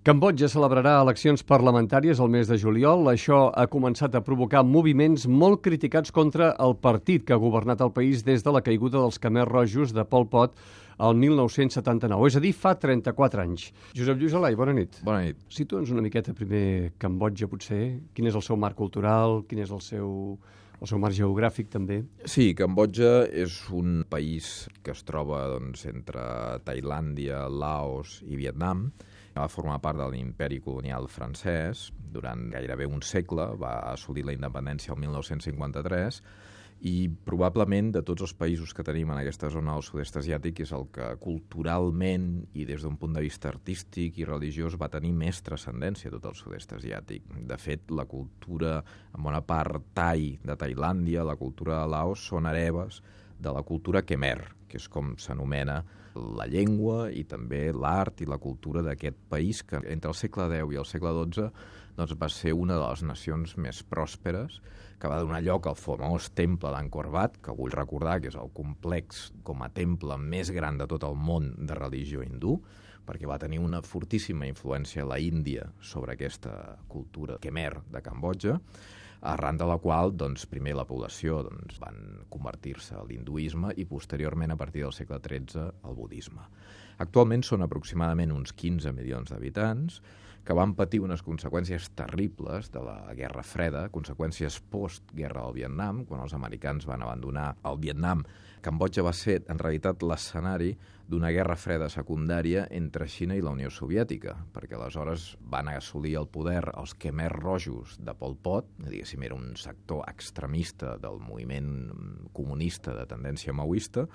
Cambodja celebrarà eleccions parlamentàries el mes de juliol. Això ha començat a provocar moviments molt criticats contra el partit que ha governat el país des de la caiguda dels camers rojos de Pol Pot el 1979, és a dir, fa 34 anys. Josep Lluís Alai, bona nit. Bona nit. Situa'ns una miqueta primer Cambodja, potser. Quin és el seu marc cultural, quin és el seu, el seu marc geogràfic, també? Sí, Cambodja és un país que es troba doncs, entre Tailàndia, Laos i Vietnam, va formar part de l'imperi colonial francès durant gairebé un segle, va assolir la independència el 1953 i probablement de tots els països que tenim en aquesta zona del sud-est asiàtic és el que culturalment i des d'un punt de vista artístic i religiós va tenir més transcendència tot el sud-est asiàtic. De fet, la cultura, en bona part tai de Tailàndia, la cultura de Laos, són hereves de la cultura Khmer, que és com s'anomena la llengua i també l'art i la cultura d'aquest país que entre el segle X i el segle XII doncs, va ser una de les nacions més pròsperes que va donar lloc al famós temple d'Angkor Wat, que vull recordar que és el complex com a temple més gran de tot el món de religió hindú, perquè va tenir una fortíssima influència a la Índia sobre aquesta cultura Khmer de Cambodja, arran de la qual doncs, primer la població doncs, van convertir-se a l'hinduisme i posteriorment, a partir del segle XIII, al budisme. Actualment són aproximadament uns 15 milions d'habitants que van patir unes conseqüències terribles de la Guerra Freda, conseqüències post-guerra del Vietnam, quan els americans van abandonar el Vietnam. Cambodja va ser, en realitat, l'escenari d'una guerra freda secundària entre Xina i la Unió Soviètica, perquè aleshores van assolir el poder els Khmer rojos de Pol Pot, diguéssim, era un sector extremista del moviment comunista de tendència maoista,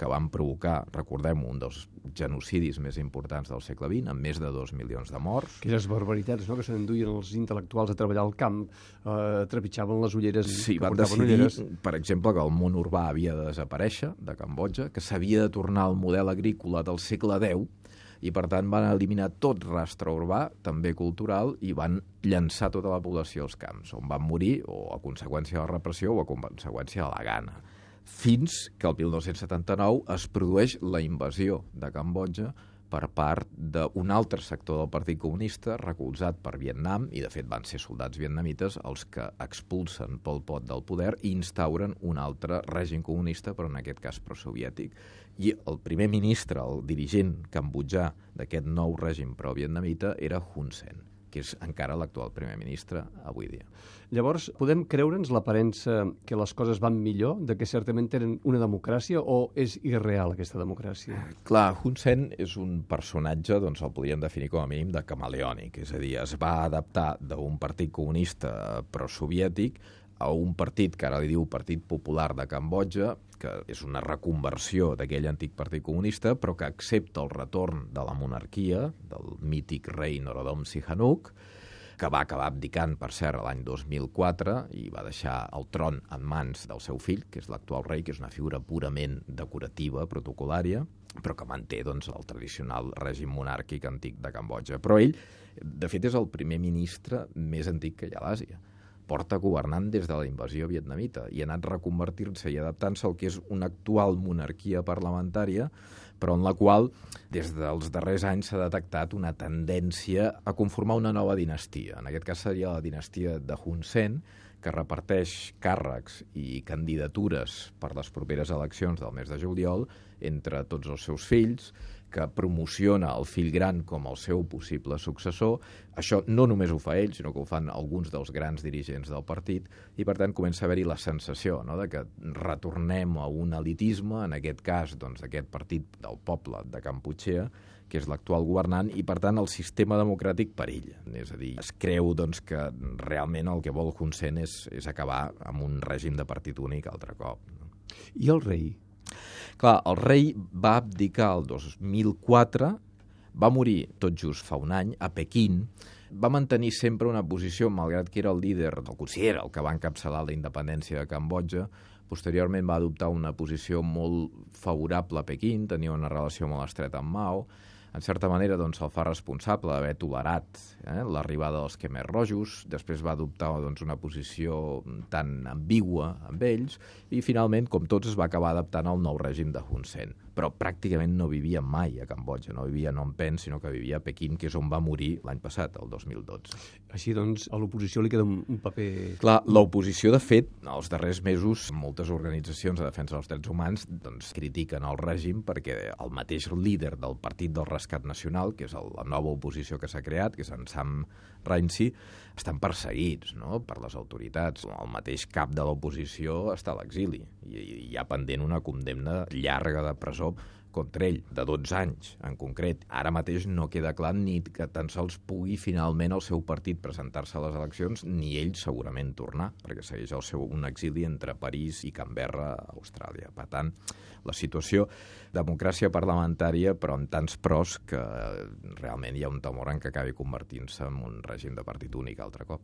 que van provocar, recordem un dels genocidis més importants del segle XX, amb més de dos milions de morts. Aquelles barbaritats no? que s'enduien els intel·lectuals a treballar al camp, eh, trepitjaven les ulleres sí, van decidir, ulleres. per exemple, que el món urbà havia de desaparèixer de Cambodja, que s'havia de tornar al model agrícola del segle X, i per tant van eliminar tot rastre urbà, també cultural, i van llançar tota la població als camps, on van morir o a conseqüència de la repressió o a conseqüència de la gana fins que el 1979 es produeix la invasió de Cambodja per part d'un altre sector del Partit Comunista recolzat per Vietnam, i de fet van ser soldats vietnamites els que expulsen Pol Pot del poder i instauren un altre règim comunista, però en aquest cas prosoviètic. I el primer ministre, el dirigent cambodjà d'aquest nou règim pro-vietnamita era Hun Sen que és encara l'actual primer ministre avui dia. Llavors, podem creure'ns l'aparença que les coses van millor, de que certament tenen una democràcia, o és irreal aquesta democràcia? Clar, Hun Sen és un personatge, doncs el podríem definir com a mínim de camaleònic, és a dir, es va adaptar d'un partit comunista prosoviètic a un partit que ara li diu Partit Popular de Cambodja, que és una reconversió d'aquell antic partit comunista, però que accepta el retorn de la monarquia, del mític rei Norodom Sihanouk, que va acabar abdicant, per cert, l'any 2004 i va deixar el tron en mans del seu fill, que és l'actual rei, que és una figura purament decorativa, protocolària, però que manté doncs, el tradicional règim monàrquic antic de Cambodja. Però ell, de fet, és el primer ministre més antic que hi ha a l'Àsia porta governant des de la invasió vietnamita i ha anat reconvertir-se i adaptant-se al que és una actual monarquia parlamentària, però en la qual des dels darrers anys s'ha detectat una tendència a conformar una nova dinastia. En aquest cas seria la dinastia de Hun Sen, que reparteix càrrecs i candidatures per les properes eleccions del mes de juliol entre tots els seus fills, que promociona el fill gran com el seu possible successor. Això no només ho fa ell, sinó que ho fan alguns dels grans dirigents del partit, i per tant comença a haver-hi la sensació no?, de que retornem a un elitisme, en aquest cas doncs, d'aquest partit del poble de Camputxea, que és l'actual governant, i per tant el sistema democràtic perilla. És a dir, es creu doncs, que realment el que vol Hun Sen és, és acabar amb un règim de partit únic altre cop. No? I el rei? Clar, el rei va abdicar el 2004, va morir tot just fa un any, a Pequín, va mantenir sempre una posició, malgrat que era el líder, el considera el que va encapçalar la independència de Cambodja, posteriorment va adoptar una posició molt favorable a Pequín, tenia una relació molt estreta amb Mao, en certa manera doncs, se'l fa responsable d'haver tolerat eh, l'arribada dels Khmer rojos, després va adoptar doncs, una posició tan ambigua amb ells, i finalment, com tots, es va acabar adaptant al nou règim de Hun Sen. Però pràcticament no vivia mai a Cambodja, no vivia a Phnom Penh, sinó que vivia a Pequín, que és on va morir l'any passat, el 2012. Així doncs, a l'oposició li queda un, un paper... Clar, l'oposició, de fet, els darrers mesos, moltes organitzacions de defensa dels drets humans doncs, critiquen el règim perquè el mateix líder del Partit del Rescat Nacional, que és el, la nova oposició que s'ha creat, que és en Sam Rainsy, estan perseguits no? per les autoritats. El mateix cap de l'oposició està a l'exili i, i hi ha pendent una condemna llarga de presó contra ell, de 12 anys en concret. Ara mateix no queda clar ni que tan sols pugui finalment el seu partit presentar-se a les eleccions, ni ell segurament tornar, perquè segueix el seu un exili entre París i Canberra, a Austràlia. Per tant, la situació, democràcia parlamentària, però amb tants pros que realment hi ha un temor en que acabi convertint-se en un règim de partit únic altre cop.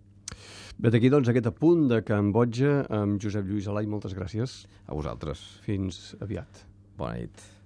Vet aquí, doncs, aquest apunt de Cambodja amb Josep Lluís Alai. Moltes gràcies. A vosaltres. Fins aviat. Bona nit.